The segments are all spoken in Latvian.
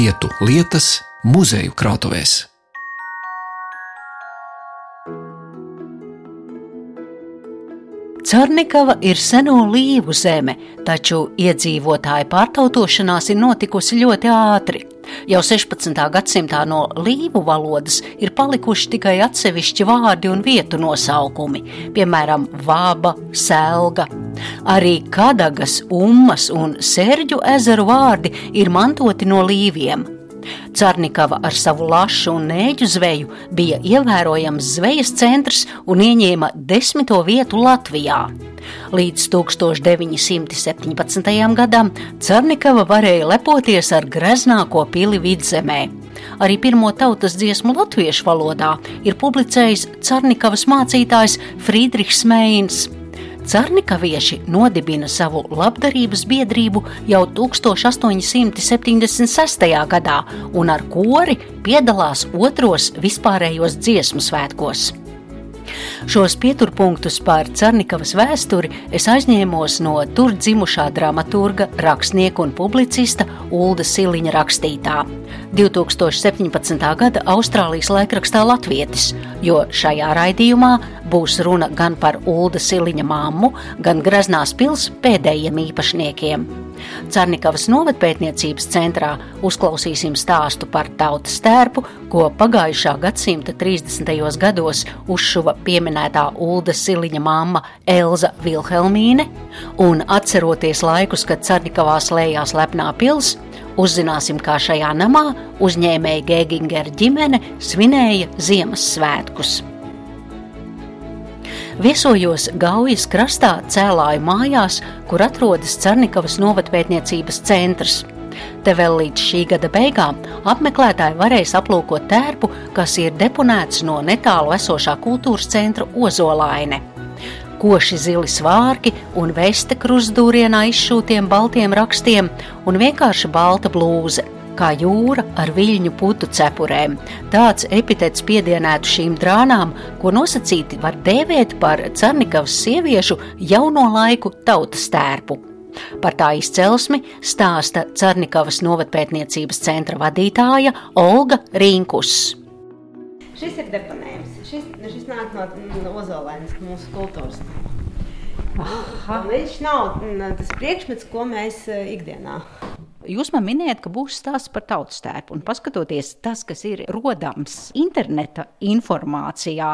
vietu lietas muzeju krātuvēs. Cernikava ir seno līvu zeme, taču iedzīvotāju pārtautošanās ir notikusi ļoti ātri. Jau 16. gadsimtā no līvu valodas ir palikuši tikai atsevišķi vārdi un vietu nosaukumi, piemēram, vāba, selga. Arī Kadagas, Ummas un Sērģu ezeru vārdi ir mantoti no līviem. Cernikava ar savu lašu un nēģu zveju bija ievērojams zvejas centrs un ieņēma desmito vietu Latvijā. Līdz 1917. gadam Cernikava varēja lepoties ar greznāko pili vidzemē. Arī pirmo tautas dziesmu latviešu valodā ir publicējis Cernikavas mācītājs Friedrichs Meins. Cernikavieši nodibina savu labdarības biedrību jau 1876. gadā un ar kori piedalās otros vispārējos dziesmu svētkos. Šos pieturpunktus par Cernikavas vēsturi es aizņēmos no tur dzimušā dramaturga, rakstnieka un publicista Ulda Siliņa rakstītā. 2017. gada Austrālijas laikrakstā Latvietis, jo šajā raidījumā būs runa gan par Ulda Siliņa māmu, gan Graznās pils pēdējiem īpašniekiem. Cernikavas novatpētniecības centrā uzklausīsim stāstu par tautas tērpu, ko pagājušā gadsimta 30. gados uzšuva pieminētā Ulda Siliņa mamma Elza Vilhelmīne, un atceroties laikus, kad Cernikavā slēdzās lepnā pils, uzzināsim, kā šajā namā uzņēmēja Gēgingera ģimene svinēja Ziemassvētkus. Viesojos Gaujas krastā cēlāju mājās, kur atrodas Cernikavas novatpētniecības centrs. Te vēl līdz šī gada beigām apmeklētāji varēs aplūkot tērpu, kas ir deponēts no netālu esošā kultūras centra Ozolaine. Koši zili svārki un veste krustūrienā izšūtiem baltiem rakstiem un vienkārši balta blūze kā jūra ar viļņu putu cepurēm. Tāds epitets piedienētu šīm drānām, ko nosacīti var dēvēt par Cernikavas sieviešu jauno laiku tautas tērpu. Par tā izcelsmi stāsta Cernikavas novatpētniecības centra vadītāja Olga Rīnkus. Šis ir deponējums. Šis, šis nāk no, no Ozolēnas, mūsu kultūras. Aha. Viņš nav tas priekšmets, ko mēs eh, ikdienā Jūs man minējat, ka būs stāsts par tautas tērpu, un paskatoties tas, kas ir rodams interneta informācijā.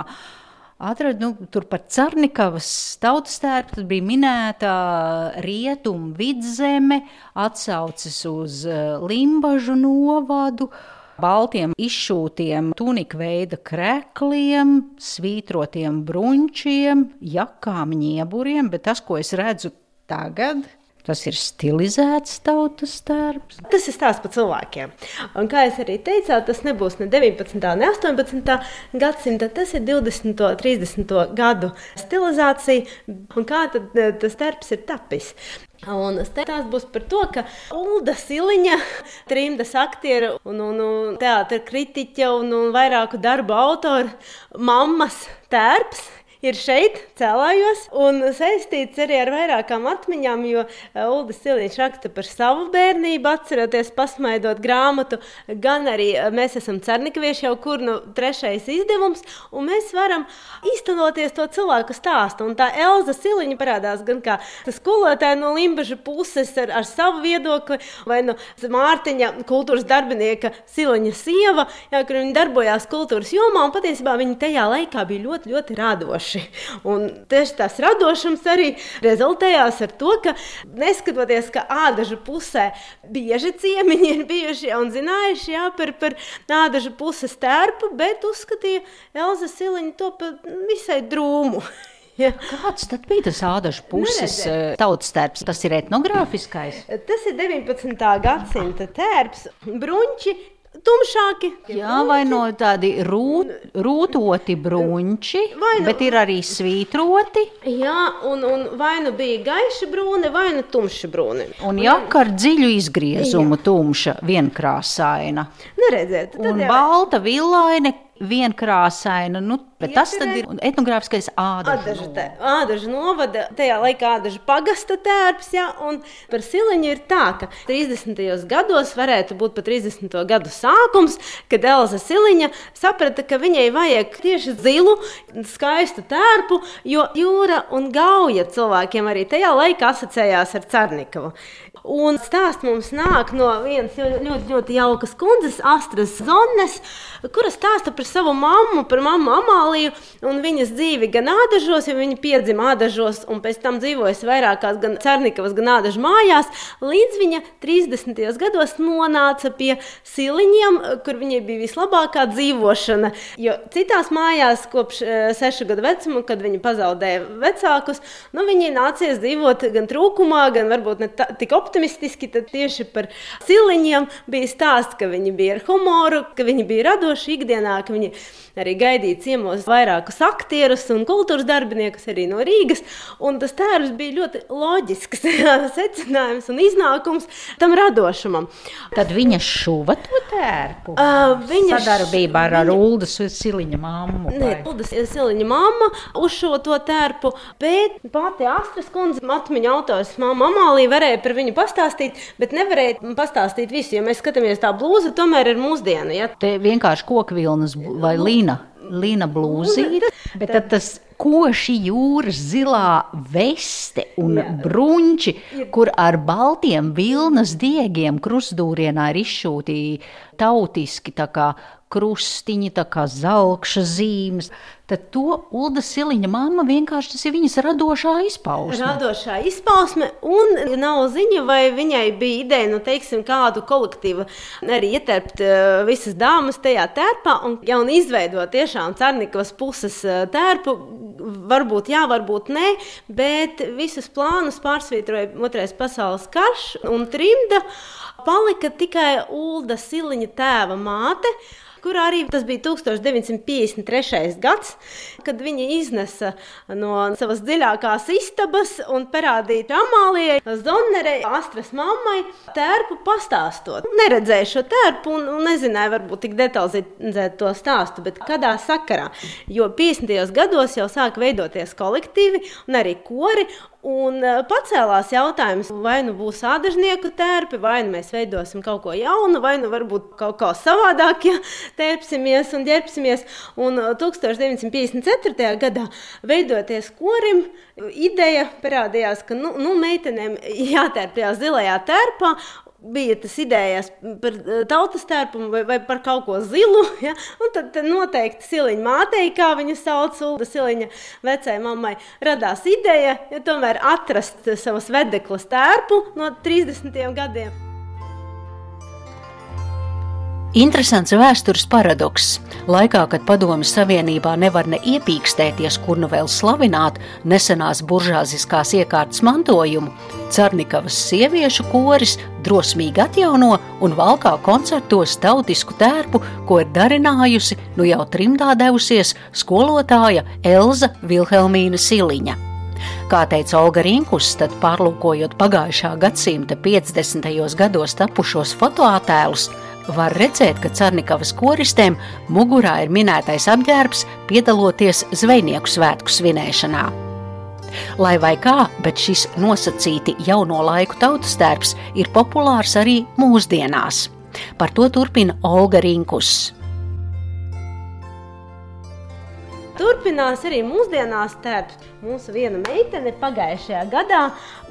Atradu nu, tur par Cernikavas tautas tērpu, tad bija minēta rietumu vidzeme, atsaucis uz eh, Limbažu novadu, baltiem izšūtiem tunika veida krēkliem, svītrotiem bruņķiem, jakām, ņieburiem, bet tas, ko es redzu tagad, Tas ir stilizēts tautas tērps. Tas ir stāsts par cilvēkiem. Un, kā jau arī teicu, tas nebūs ne 19. ne 18. gadsimta, tas ir 20. un 30. gadu stilizācija. Un kā tad eh, tas tērps ir tapis? Un tas būs par to, ka Ulda Siliņa, trimdas aktiera un, un, un teātris kritiķa un, un vairāku darbu autora mammas tērps ir šeit, cēlājos, un saistīts arī ar vairākām atmiņām, jo eh, Ulris Silīņš raksta par savu bērnību, atceroties, pasmaidot grāmatu, gan arī eh, mēs esam cernikavieši jau kur nu trešais izdevums, un mēs varam īstenoties to cilvēku stāstu. Un tā Elza Siliņa parādās gan kā skolotāja no Limbaža puses ar, ar savu viedokli, vai no Mārtiņa kultūras darbinieka Siliņa sieva, jā, kur viņa darbojās kultūras jomā, un patiesībā viņa tajā laikā bija ļoti, ļoti radoša radoši. Un tieši tas radošums arī rezultējās ar to, ka neskatoties, ka ādažu pusē bieži ciemiņi ir bijuši un zinājuši jā, par, par ādažu puses tērpu, bet uzskatīja Elza Siliņa to par visai drūmu. Ja. Kāds tad bija tas ādažu puses eh, tautas tērps? Tas ir etnogrāfiskais. Tas ir 19. gadsimta tērps. Bruņķi tumšāki. Jā, vai no tādi rūt, rūtoti bruņķi, nu, bet ir arī svītroti. Jā, un, un vai nu bija gaiša brūne, vai nu tumša brūne. Un jaka ar dziļu izgriezumu, jā. tumša, vienkrāsaina. Neredzēt. Un jau... balta villaine vienkrāsaina, nu, bet tas tad ir etnogrāfiskais ādažu. Ādažu, novada, tajā laikā ādažu pagasta tērps, ja, un par siliņu ir tā, ka 30. gados varētu būt pat 30. gadu sākums, kad Elza Siliņa saprata, ka viņai vajag tieši zilu, skaistu tērpu, jo jūra un gauja cilvēkiem arī tajā laikā asociējās ar Cernikavu. Un stāsts mums nāk no vienas ļoti, ļoti jaukas kundzes, Astras Zones, kura stāsta par savu mammu, par mammu Amāliju un viņas dzīvi gan ādažos, jo viņa piedzima ādažos un pēc tam dzīvojas vairākās gan Cernikavas, gan ādažu mājās, līdz viņa 30. gados nonāca pie siliņiem, kur viņai bija vislabākā dzīvošana. Jo citās mājās kopš uh, sešu gadu vecuma, kad viņa pazaudēja vecākus, nu, viņai nācies dzīvot gan trūkumā, gan varbūt ne tā, tik optimistiski, tad tieši par siliņiem bija stāsts, ka viņi bija ar humoru, ka viņi bija radoši ikdienā, ka viņi arī gaidīja ciemos vairākus aktierus un kultūras darbiniekus arī no Rīgas. Un tas tērs bija ļoti loģisks secinājums un iznākums tam radošumam. Tad viņa šuva to tērpu. Uh, viņa sadarbībā ar, ar Uldas Siliņa mammu. Nē, Uldas Siliņa mamma uzšuva to tērpu, bet pati Astras kundze, atmiņa autors, mamma Amālija varēja par viņu pastāstīt, bet nevarēja pastāstīt visu, jo mēs skatāmies tā blūza tomēr ir mūsdiena. Ja? Te vienkārši kokvilnas vai līna, līna blūzīte, bet tad tas koši jūras zilā veste un Jā. bruņķi, kur ar baltiem vilnas diegiem krustūrienā ir izšūti tautiski kā krustiņi, kā zelkša zīmes. Tad to Ulda Siliņa mamma vienkārši tas ir viņas radošā izpausme. Radošā izpausme, un nav ziņa, vai viņai bija ideja, nu, teiksim, kādu kolektīvu arī ieterpt uh, visas dāmas tajā tērpā un jau izveidot tiešām Cernikovas puses uh, tērpu. Varbūt jā, varbūt nē, bet visus plānus pārsvītroja Otrais pasaules karš un trimda. Palika tikai Ulda Siliņa tēva māte kur arī tas bija 1953. gads, kad viņa iznesa no savas dziļākās istabas un parādīja Amālijai, Zonnerei, Astras mammai tērpu pastāstot. Neredzēju šo tērpu un, un nezināju varbūt tik detalizēt to stāstu, bet kādā sakarā, jo 50. gados jau sāk veidoties kolektīvi un arī kori, Un e, pacēlās jautājums, vai nu būs ādažnieku tērpi, vai nu mēs veidosim kaut ko jaunu, vai nu varbūt kaut kā savādāk, ja tērpsimies un ģērbsimies. Un 1954. E, gadā veidoties korim, ideja parādījās, ka nu, nu, meitenēm jātērpjas zilajā tērpā, bija tas idejas par eh, tautas tērpumu vai, vai par kaut ko zilu. Ja? Un tad, tad noteikti Siliņa mātei, kā viņa sauc, Ulda Siliņa vecajai mammai, radās ideja ja, tomēr atrast savas vedeklas tērpu no 30. gadiem. Interesants vēstures paradoks. Laikā, kad Padomju Savienībā nevar ne iepīkstēties, kur nu vēl slavināt nesenās buržāziskās iekārtas mantojumu, Cernikavas sieviešu koris drosmīgi atjauno un valkā koncertos tautisku tērpu, ko ir darinājusi nu jau trimdā devusies skolotāja Elza Vilhelmīna Siliņa. Kā teica Olga Rinkus, tad pārlūkojot pagājušā gadsimta 50. gados tapušos fotoattēlus, var redzēt, ka Cernikavas koristēm mugurā ir minētais apģērbs, piedaloties zvejnieku svētku svinēšanā. Lai vai kā, bet šis nosacīti jauno laiku tautas darbs ir populārs arī mūsdienās. Par to turpina Olga Rinkus. Turpinās arī mūsdienās tērps. Mūsu viena meitene pagājušajā gadā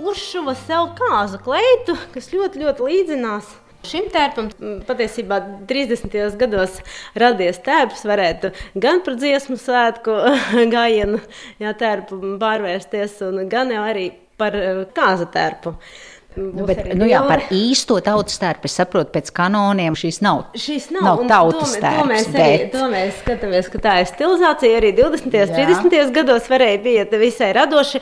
uzšuva sev kāzu kleitu, kas ļoti, ļoti līdzinās Šim tērpam patiesībā 30. gados radies tērps, varētu gan par dziesmu svētku gājienu, jā, tērpu pārvērsties, gan arī par eh, kāza tērpu. Nu, bet, nu, jā, par īsto tautas tērpu es saprotu, pēc kanoniem šīs nav. Šīs nav, nav tautas tērps. To mēs, bet... arī, mēs skatāmies, ka tā ir stilizācija. Arī 20. un 30. gados varēja būt visai radoši,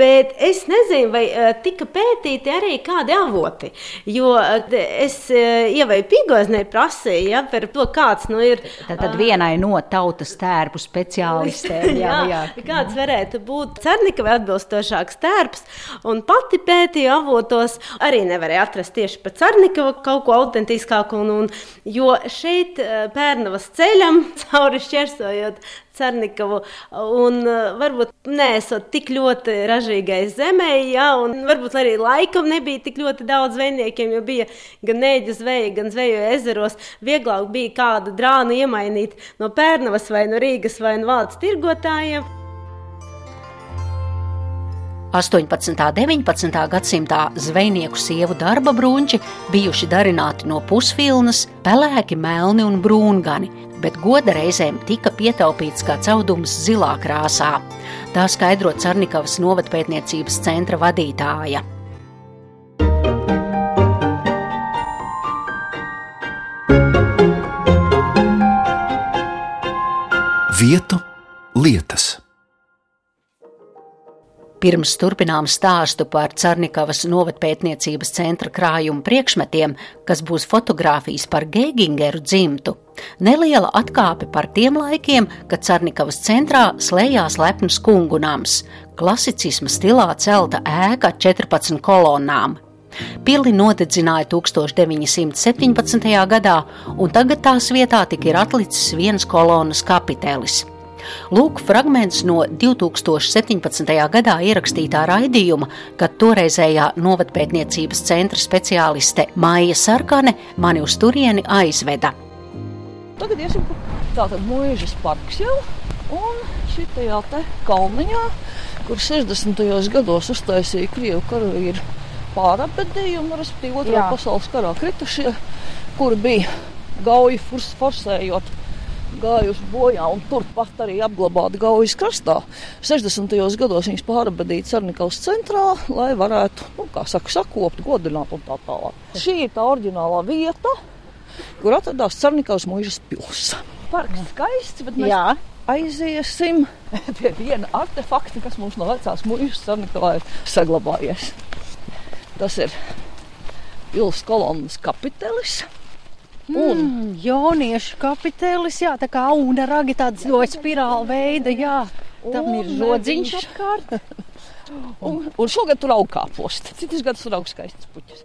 bet es nezinu, vai uh, tika pētīti arī kādi avoti. Jo uh, es ievai Pīgoznē prasīju ja, par to, kāds nu, ir. Tad, tad vienai no tautas tērpu speciālistēm. jā, jā, jā. Kāds varētu būt Cernikavai atbilstošāks tērps, un pati pētīja avotu iepazītos, arī nevarēja atrast tieši par Carnikavu kaut ko autentiskāku. Un, un, jo šeit Pērnavas ceļam cauri šķērsojot Cernikavu, un varbūt neesot tik ļoti ražīgai zemē, ja, un varbūt arī laikam nebija tik ļoti daudz zvejniekiem, jo bija gan nēģu zveja, gan zveju ezeros. Vieglāk bija kādu drānu iemainīt no Pērnavas vai no Rīgas vai no Vācijas tirgotājiem. 18. un 19. gadsimtā zvejnieku sievu darba brūņķi bijuši darināti no pusfilnas, pelēki, melni un brūngani, bet goda reizēm tika pietaupīts kā caudums zilā krāsā. Tā skaidro Cernikavas novatpētniecības centra vadītāja. Vietu lietas. Pirms turpinām stāstu par Cernikavas novatpētniecības centra krājumu priekšmetiem, kas būs fotografijas par Geigingeru dzimtu. Neliela atkāpe par tiem laikiem, kad Cernikavas centrā slēdzās lepns kungu nams, klasicisma stilā celta ēka 14 kolonnām. Pili nodedzināja 1917. gadā, un tagad tās vietā tik ir atlicis viens kolonas kapitelis. Lūk, fragments no 2017. gadā ierakstītā raidījuma, kad toreizējā novatpētniecības centra speciāliste Maija Sarkane mani uz turieni aizveda. Tagad iesim tātad mūžas parks jau, un šitajā te kalniņā, kur 60. gados uztaisīja Krievu karavīru pārapedījumu, respektīvi otrā pasaules karā kritušie, kuri bija gauju forsējot gājuši bojā un turpat arī apglabāti Gaujas krastā. 60. gados viņas pārabadīja Cernikavas centrā, lai varētu, nu, kā saka, sakopt, godināt un tā tālāk. Šī ir tā oriģinālā vieta, kur atradās Cernikavas mūžas pils. Parks skaists, bet mēs Jā. aiziesim pie viena artefakta, kas mums no vecās mūžas Cernikavā ir saglabājies. Tas ir pils kolonnas kapitelis. Un mm, jauniešu kapitēlis, jā, tā kā auna ragi tāds ļoti spirāla veida, jā. Tam ir žodziņš un, un šogad tur aug kāposti. Citus gadus tur aug skaistas puķis.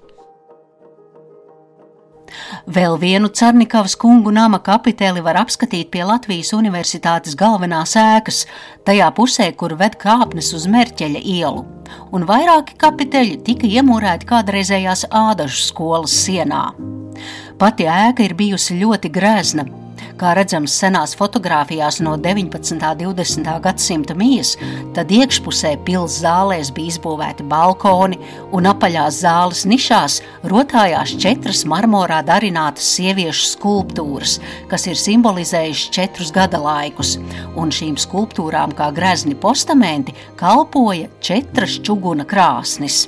Vēl vienu Cernikavas kungu nama kapiteli var apskatīt pie Latvijas Universitātes galvenās ēkas, tajā pusē, kur ved kāpnes uz Merķeļa ielu, un vairāki kapiteļi tika iemūrēti kādreizējās ādažu skolas sienā. Pati ēka ir bijusi ļoti grēzna. Kā redzams senās fotografijās no 19. un 20. gadsimta mijas, tad iekšpusē pilsētas zālēs bija izbūvēti balkoni, un apaļās zāles nišās rotājās četras marmorā darinātas sieviešu skulptūras, kas ir simbolizējušas četrus gada laikus, un šīm skulptūrām kā grezni postamenti kalpoja četras čuguna krāsnis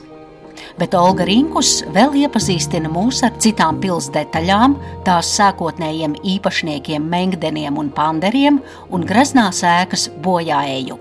bet Olga Rinkus vēl iepazīstina mūs ar citām pilsētas detaļām, tās sākotnējiem īpašniekiem, mengdeniem un panderiem un graznās ēkas bojāēju.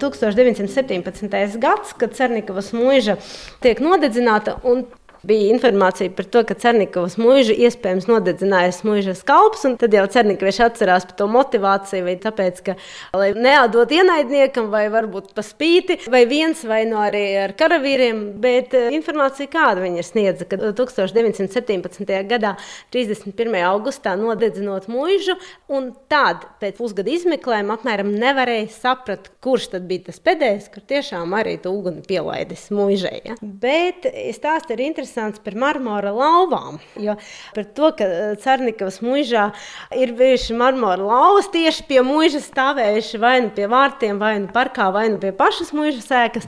1917. gads, kad Cernikavas mūža tiek nodedzināta, un Bija informācija par to, ka Cernikovas mūža iespējams nodedzinājas mūža skalps, un tad jau Cernikovieši atcerās par to motivāciju, vai tāpēc, ka, lai neādot ienaidniekam, vai varbūt pa spīti, vai viens vai no arī ar karavīriem, bet eh, informācija kāda viņa sniedza, ka 1917. gadā 31. augustā nodedzinot mūžu, un tad pēc pusgada izmeklējuma apmēram nevarēja saprast, kurš tad bija tas pēdējais, kur tiešām arī to uguni pielaidis mūžai. Ja? Bet stāsts ir interesants interesants par marmora lauvām. Jo par to, ka eh, Cernikavas mūžā ir bijuši marmora lauvas tieši pie mūža stāvējuši vai nu pie vārtiem, vai nu parkā, vai nu pie pašas mūža sēkas.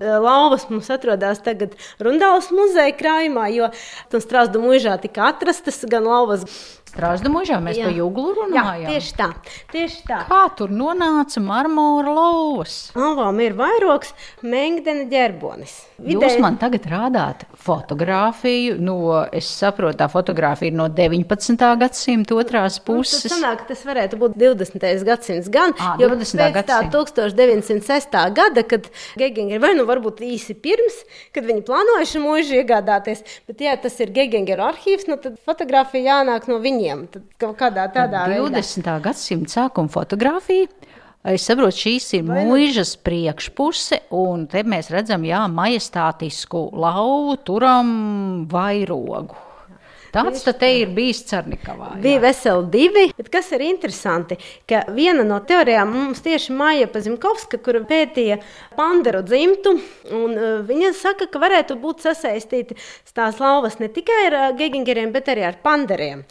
Eh, lauvas mums atrodas tagad Rundālas muzeja krājumā, jo Strasdu mūžā tika atrastas gan lauvas Strāzdu mūžā mēs jā. par jūglu runājam. Jā, tieši tā, tieši tā. Kā tur nonāca marmora lauvas? Alvām ir vairoks Mengdena ģerbonis. Vidēji... Jūs man tagad rādāt fotografiju, no, es saprotu, tā fotografija ir no 19. gadsimta otrās puses. Nu, tas sanāk, tas varētu būt 20. gadsimts gan, à, jo 20. pēc tā 1906. gada, kad Geginger, vai nu varbūt īsi pirms, kad viņi plānojuši mūžu iegādāties, bet jā, tas ir Geginger arhīvs, nu tad fotografija jānāk no viņa viņiem. Tad kādā tādā 20. Veidā. gadsimta sākuma fotografija. Es saprotu, šīs ir mūžas priekšpuse, un te mēs redzam, jā, majestātisku lauvu, turam vairogu. Tāds te ir bijis Cernikavā. Bija veseli divi, bet kas ir interesanti, ka viena no teorijām mums tieši Maija Pazimkovska, kur pētīja panderu dzimtu, un uh, viņa saka, ka varētu būt sasaistīti tās lauvas ne tikai ar uh, gegingeriem, bet arī ar panderiem.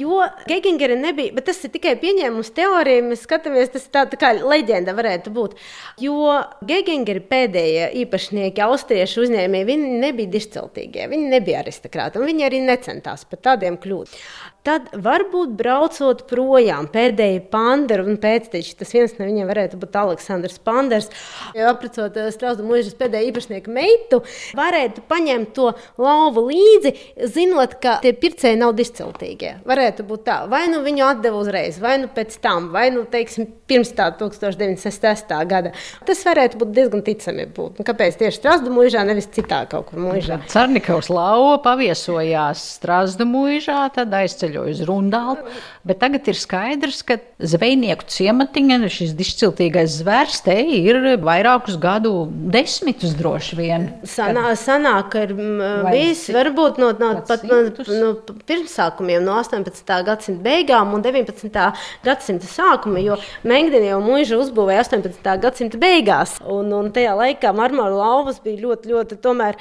Jo gegingeri nebija, bet tas ir tikai pieņēmums teorija, mēs skatāmies, tas tā, tā kā leģenda varētu būt. Jo gegingeri pēdējie īpašnieki, austriešu uzņēmēji, viņi nebija dišciltīgie, viņi nebija aristokrāti, un viņi arī necentās par tādiem kļūt. Tad varbūt braucot projām, pēdējie panderi un pēcteči, tas viens no viņiem varētu būt Aleksandrs Panders. Ja apracot eh, Strauda mūžas pēdējā īpašnieka meitu, varētu paņemt to lauvu līdzi, zinot, ka tie pircēji nav disciltīgie. Varētu būt tā, vai nu viņu atdeva uzreiz, vai nu pēc tam, vai nu, teiksim, pirms tā 1906. gada. Tas varētu būt diezgan ticami būt. Un kāpēc tieši Strauda mūžā, nevis citā kaut kur mūžā? Cernikovs lauva paviesojās Strauda mūžā, tad aizceļ ceļoju uz Rundālu, bet tagad ir skaidrs, ka zvejnieku ciematiņa, šis dišciltīgais zvērs te ir vairākus gadu desmitus droši vien. Sanā, sanāk, ka ir bijis varbūt no, no, pat, no, no pirmsākumiem, no 18. gadsimta beigām un 19. gadsimta sākuma, jo Mengdini jau mūžu uzbūvēja 18. gadsimta beigās, un, un tajā laikā marmora lauvas bija ļoti, ļoti tomēr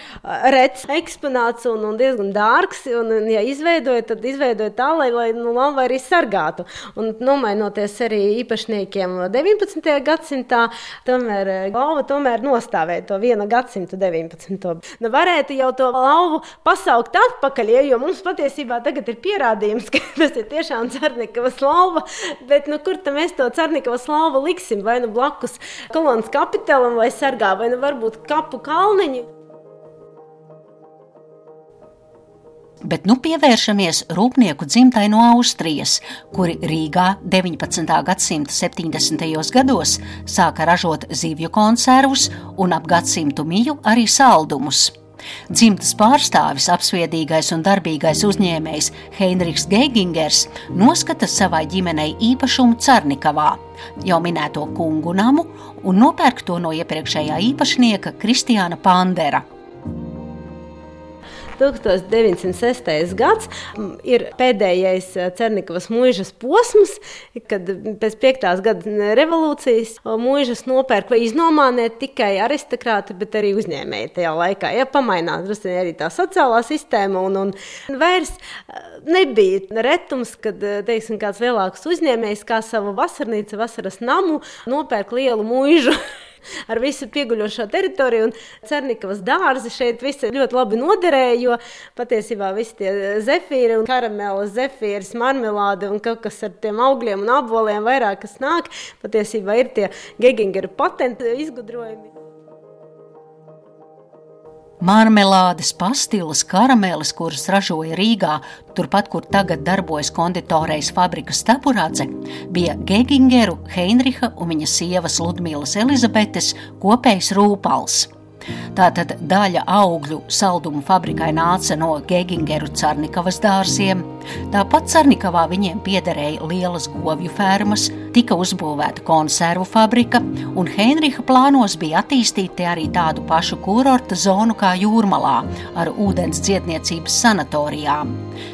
rets eksponāts un, un diezgan dārgs, un, ja izveidoja, tad izveidoja tā, lai, lai nu, lava arī sargātu. Un nomainoties arī īpašniekiem 19. gadsimtā, tomēr eh, galva tomēr nostāvēja to viena gadsimta 19. Nu, varētu jau to lauvu pasaukt atpakaļ, ja, jo mums patiesībā tagad ir pierādījums, ka tas ir tiešām Cernikavas lauva, bet nu, kur tam mēs to Cernikavas lauvu liksim? Vai nu blakus kolonas kapitālam vai sargā, vai nu varbūt kapu kalniņu. Bet nu pievēršamies rūpnieku dzimtai no Austrijas, kuri Rīgā 19. gadsimta 70. gados sāka ražot zivju konservus un ap gadsimtu miju arī saldumus. Dzimtas pārstāvis, apsviedīgais un darbīgais uzņēmējs Heinrichs Geigingers noskata savai ģimenei īpašumu Cernikavā, jau minēto kungu namu, un nopērk to no iepriekšējā īpašnieka Kristiāna Pandera. 1906. gads ir pēdējais eh, Cernikavas mūžas posms, kad pēc 5. gada revolūcijas mūžas nopērk vai iznomā ne tikai aristokrāti, bet arī uzņēmēji tajā laikā. Ja pamainās arī tā sociālā sistēma, un, un vairs eh, nebija retums, kad eh, teiksim, kāds lielāks uzņēmējs kā savu vasarnīcu, vasaras namu nopērk lielu mūžu. ar visu pieguļošo teritoriju. Un Cernikavas dārzi šeit visi ļoti labi noderēja, jo patiesībā visi tie zefīri un karamelis, zefīrs, marmelāde un kaut kas ar tiem augļiem un apvoliem vairāk kas nāk, patiesībā ir tie Gegingera patenti izgudrojumi. Marmelādes, pastilas, karamelis, kuras ražoja Rīgā, turpat, kur tagad darbojas konditorejas fabrikas Taburādze, bija Gegingeru, Heinricha un viņa sievas Ludmīlas Elizabetes kopējs rūpals. Tātad daļa augļu saldumu fabrikai nāca no Gegingeru Carnikavas dārziem. Tāpat Carnikavā viņiem piederēja lielas govju fermas, tika uzbūvēta konservu fabrika, un Heinricha plānos bija attīstīt arī tādu pašu kurorta zonu kā Jūrmalā ar ūdens dziedniecības sanatorijām.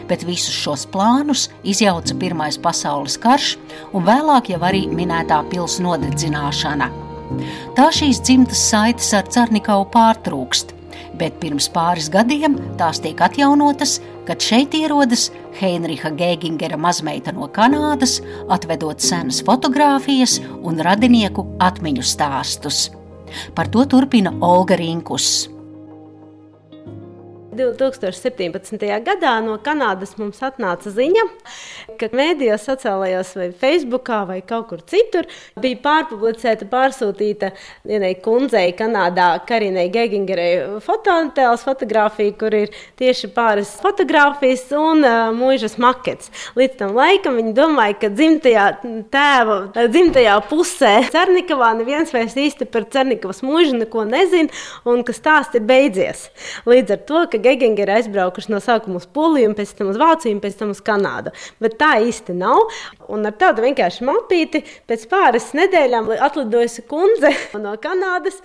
Bet visus šos plānus izjauca Pirmais pasaules karš un vēlāk jau arī minētā pils nodedzināšana. Tā šīs dzimtas saites ar Cernikau pārtrūkst, bet pirms pāris gadiem tās tiek atjaunotas, kad šeit ierodas Heinricha Gēgingera mazmeita no Kanādas, atvedot senas fotogrāfijas un radinieku atmiņu stāstus. Par to turpina Olga Rinkus. 2017. gadā no Kanādas mums atnāca ziņa, ka mēdījos, sociālajos vai Facebookā vai kaut kur citur bija pārpublicēta, pārsūtīta vienai kundzei Kanādā, Karinai Gegingerei fototēls fotografija, kur ir tieši pāris fotografijas un uh, mūžas makets. Līdz tam laikam viņi domāja, ka dzimtajā tēva, dzimtajā pusē Cernikavā neviens vairs īsti par Cernikavas mūžu neko nezin un ka stāsts ir beidzies. Līdz ar to, ka Gegengeri aizbraukuši no sākuma uz Poliju, pēc tam uz Vāciju, pēc tam uz Kanādu. Bet tā īsti nav. Un ar tādu vienkārši mapīti pēc pāris nedēļām atlidojusi kundze no Kanādas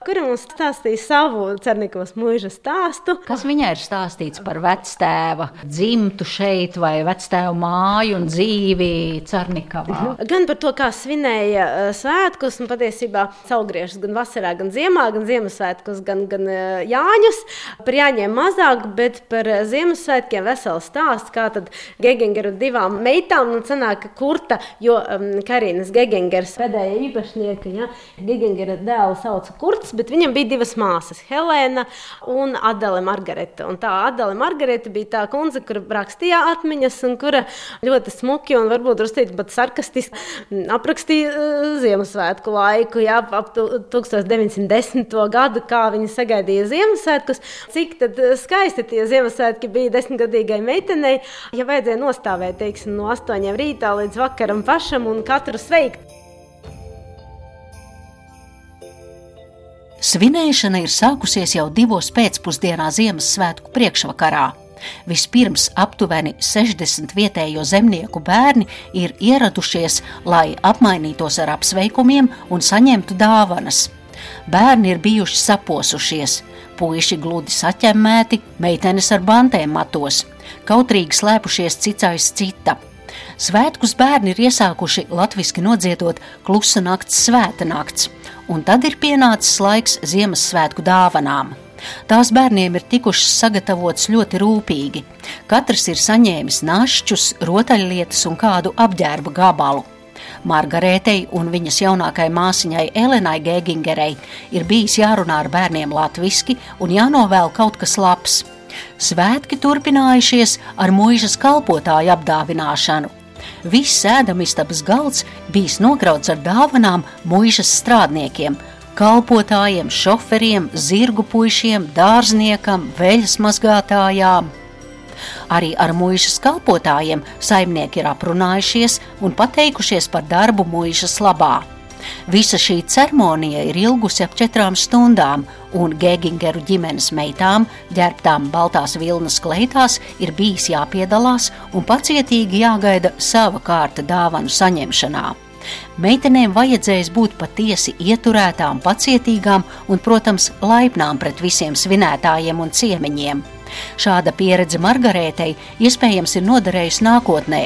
kura mums stāstīja savu Cernikovas mūža stāstu. Kas viņai ir stāstīts par vectēva dzimtu šeit, vai vectēva māju un dzīvi Cernikavā? Gan par to, kā svinēja uh, svētkus, un patiesībā saulgriežus gan vasarā, gan ziemā, gan Ziemassvētkus, gan, gan uh, Jāņus. Par Jāņiem mazāk, bet par uh, Ziemassvētkiem vesels stāsts, kā tad Gegengeru divām meitām, nu cenāk kurta, jo um, Karīnas Gegengers pēdējā īpašnieka, ja, Gegengera dēlu sauca kurts, brālis, bet viņam bija divas māsas, Helēna un Adele Margarita. Un tā Adele Margarita bija tā kundze, kura rakstīja atmiņas un kura ļoti smuki un varbūt drusku pat sarkastiski aprakstīja uh, Ziemassvētku laiku, jā, ap 1910. gadu, kā viņi sagaidīja Ziemassvētkus, cik uh, skaisti tie Ziemassvētki bija desmitgadīgai meitenei, ja vajadzēja nostāvēt, teiksim, no astoņiem rītā līdz vakaram pašam un katru sveikt. Svinēšana ir sākusies jau divos pēcpusdienā Ziemassvētku priekšvakarā. Vispirms aptuveni 60 vietējo zemnieku bērni ir ieradušies, lai apmainītos ar apsveikumiem un saņemtu dāvanas. Bērni ir bijuši saposušies, puiši gludi saķemmēti, meitenes ar bantēm matos, kautrīgi slēpušies cits aiz cita. Svētkus bērni ir iesākuši latviešu nodziedot klusa nakts, svēta nakts un tad ir pienācis laiks Ziemassvētku dāvanām. Tās bērniem ir tikušas sagatavotas ļoti rūpīgi. Katrs ir saņēmis našķus, rotaļlietas un kādu apģērba gabalu. Margarētei un viņas jaunākajai māsiņai Elenai Gēgingerei ir bijis jārunā ar bērniem latviešu un jānovēl kaut kas labs. Svētki turpinājušies ar mūžas kalpotāju apdāvināšanu, Viss ēdamistabas galds bijis nokrauts ar dāvanām mūžas strādniekiem, kalpotājiem, šoferiem, zirgu puišiem, dārzniekam, veļas mazgātājām. Arī ar mūžas kalpotājiem saimnieki ir aprunājušies un pateikušies par darbu mūžas labā. Visa šī ceremonija ir ilgusi ap četrām stundām, un Gēgingeru ģimenes meitām, ģērbtām baltās vilnas kleitās, ir bijis jāpiedalās un pacietīgi jāgaida sava kārta dāvanu saņemšanā. Meitenēm vajadzēs būt patiesi ieturētām, pacietīgām un, protams, laipnām pret visiem svinētājiem un ciemiņiem. Šāda pieredze Margarētei iespējams ir noderējusi nākotnē,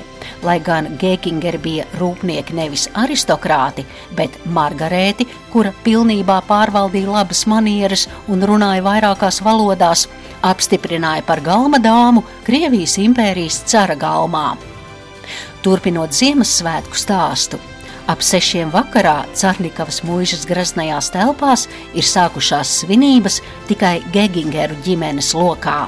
lai gan Gēkingeri bija rūpnieki nevis aristokrāti, bet Margarēti, kura pilnībā pārvaldīja labas manieres un runāja vairākās valodās, apstiprināja par galma dāmu Krievijas impērijas cara galmā. Turpinot Ziemassvētku stāstu, Ap sešiem vakarā Cārnikavas mūžas graznajās telpās ir sākušās svinības tikai Gegingeru ģimenes lokā.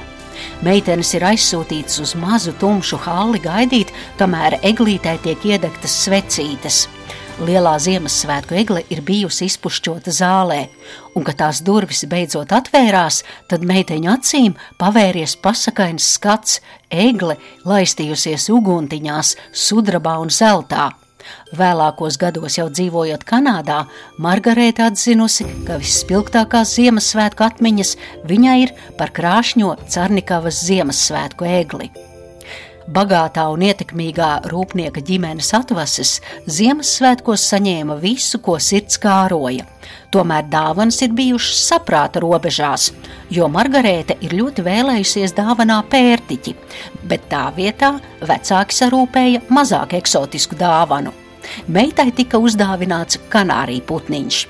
Meitenes ir aizsūtītas uz mazu tumšu halli gaidīt, kamēr eglītē tiek iedegtas svecītes. Lielā Ziemassvētku egle ir bijusi izpušķota zālē, un, kad tās durvis beidzot atvērās, tad meiteņu acīm pavēries pasakains skats, egle laistījusies uguntiņās, sudrabā un zeltā. Vēlākos gados jau dzīvojot Kanādā, Margarita atzinusi, ka visspilgtākās Ziemassvētku atmiņas viņai ir par krāšņo Carnikavas Ziemassvētku egli. Bagātā un ietekmīgā rūpnieka ģimenes atvases Ziemassvētkos saņēma visu, ko sirds kāroja. Tomēr dāvanas ir bijušas saprāta robežās, jo Margarēta ir ļoti vēlējusies dāvanā pērtiķi, bet tā vietā vecāki sarūpēja mazāk eksotisku dāvanu. Meitai tika uzdāvināts kanārija putniņš.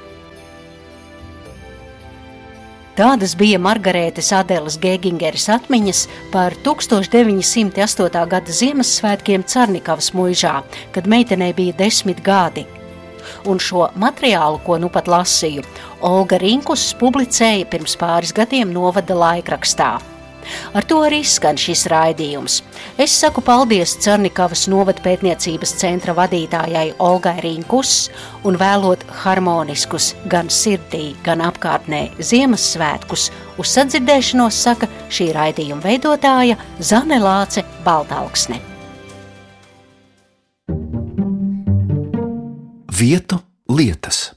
Tādas bija Margarētas Adēlas Gēgingeris atmiņas par 1908. gada Ziemassvētkiem Carnikavas mūžā, kad meitenei bija desmit gadi. Un šo materiālu, ko nu pat lasīju, Olga Rinkus publicēja pirms pāris gadiem novada laikrakstā. Ar to arī skan šis raidījums. Es saku paldies Cernikavas novada pētniecības centra vadītājai Olgai Rīnkus un vēlot harmoniskus gan sirdī, gan apkārtnē Ziemassvētkus. Uz sadzirdēšanos saka šī raidījuma veidotāja Zane Lāce Baltalksne. Vietu lietas.